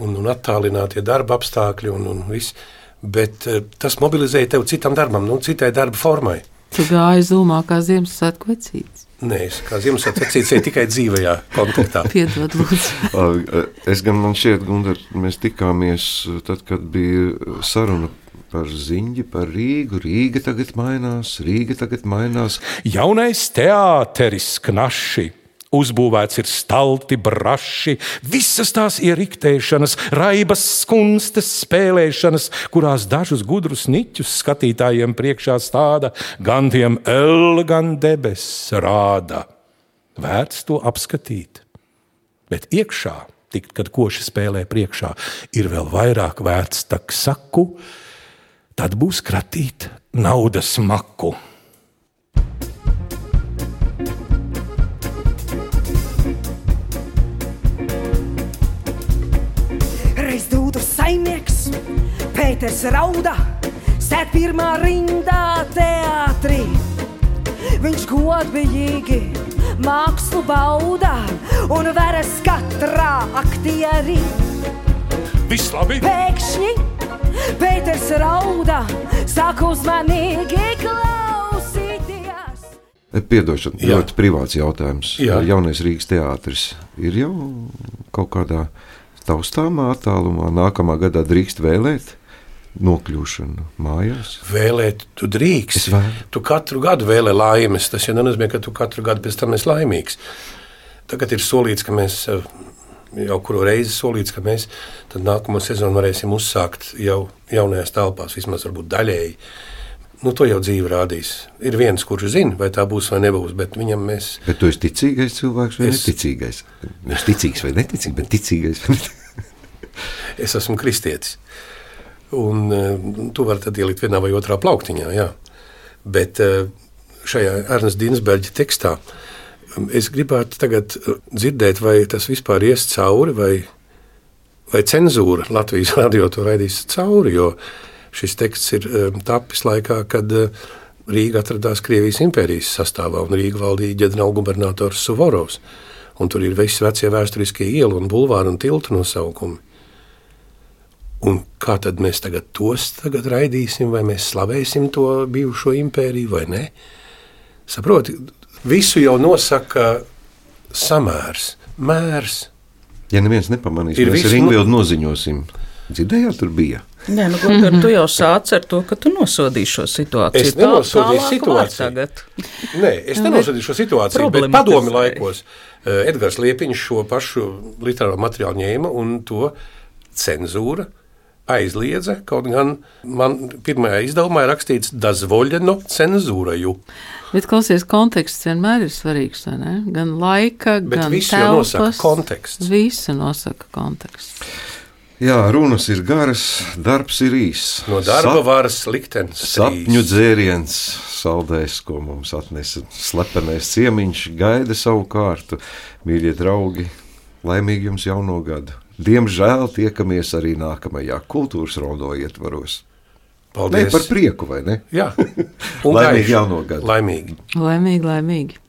un, un attālinātie darba apstākļi un, un viss. Bet eh, tas mobilizēja tevi citam darbam, nu, citai darba formai.
Tu gāji zumā kā Ziemassvētku vecītis.
Nē, es kā Ziemassvētku vecītis tikai dzīvajā kontaktā.
Piedod, lūdzu. <laughs>
Es gan man šķiet, Gundar, mēs tikāmies tad, kad bija saruna par ziņģi, par Rīgu. Rīga tagad mainās, Rīga tagad mainās.
Jaunais teāteris knaši. Uzbūvēts ir stalti, braši, visas tās ieriktēšanas, raibas, skunstas, spēlēšanas, kurās dažus gudrus niķus skatītājiem priekšā stāda, gan tiem L, gan debesis rāda. Vērts to apskatīt, bet iekšā, tikt, kad koši spēlē priekšā, ir vēl vairāk vērts taksaku, tad būs kratīt naudas maku.
Pēters rauda, sēž pirmā rindā teātrī. Viņš godīgi mākslu bauda un veras katrā aktierī.
Viss labi!
Pēkšņi Pēters rauda, sāk uzmanīgi klausīties.
Piedošana,
Jā.
ļoti privāts jautājums.
Jā.
Jaunais Rīgas teātris ir jau kaut kādā taustāmā attālumā. Nākamā gadā drīkst vēlēt nokļūšanu mājās.
Vēlēt, tu drīkst. Tu katru gadu vēlē laimes. Tas jau nenozīmē, ka tu katru gadu pēc tam esi laimīgs. Tagad ir solīts, ka mēs eh, jau kuru reizi solīts, ka mēs nākamo sezonu varēsim uzsākt jau jaunajās telpās, vismaz daļēji. Nu, to jau dzīve rādīs. Ir viens, kurš zina, vai tā būs vai nebūs, bet viņam mēs.
Bet tu esi ticīgais cilvēks vai
Es-
neticīgais? Nevis ticīgs vai neticīgs, bet ticīgais.
Es esmu kristietis. Un uh, tu vari ielikt vienā vai otrā plauktiņā. Jā. Bet uh, šajā Ernsta Dienasbeļģa tekstā um, es gribētu tagad uh, dzirdēt, vai tas vispār ies cauri, vai, vai cenzūra Latvijas <laughs> radio to raidīs cauri. Jo šis teksts ir tapis laikā, kad Rīga atradās Krievijas impērijas sastāvā un Rīga valdīja ģenerālgubernators Suvorovs. Un tur ir visi vecie vēsturiskie ielu un bulvāru un tiltu nosaukumi. Un kā tad mēs tagad tos tagad raidīsim, vai mēs slavēsim to bijušo impēriju vai nē? Saproti, visu jau nosaka samērs, mērs.
Ja neviens nepamanīs,
Ir
ir mēs
nu-
Ingūnu noziņosim. Dzirdējāt, tur bija.
Nē, nu, Gunter, tu jau sāc ar to, ka tu nosodīji šo situāciju.
Es nenosodīju situāciju.
Tagad.
Nē, es
Nu,
nenosodīju šo situāciju, bet
problematizēji.
padomi laikos eh, Edgars Liepiņš šo pašu literāro materiālu ņēma un to cenzūra aizliedza. Kaut gan man pirmajā izdevumā ir rakstīts Dazvoļeno cenzūraju.
Bet klausies, konteksts vienmēr ir svarīgs. vai ne? Gan laika,
Bet
gan
visu jau nosaka
telpas.
konteksts.
Visu nosaka konteksts.
Jā, runas ir garas, darbs ir īss.
No darba varas liktenis
Sapņu dzēriens, saldējs, ko mums atnesa slepenais ciemiņš, gaida savu kārtu. Mīļie draugi, laimīgi jums jauno gadu! Diemžēl tiekamies arī nākamajā kultūras rondo ietvaros.
Paldies.
Nē, par prieku, vai ne?
Jā, <laughs>
Laimīgi jauno gadu!
Laimīgi!
Laimīgi, laimīgi.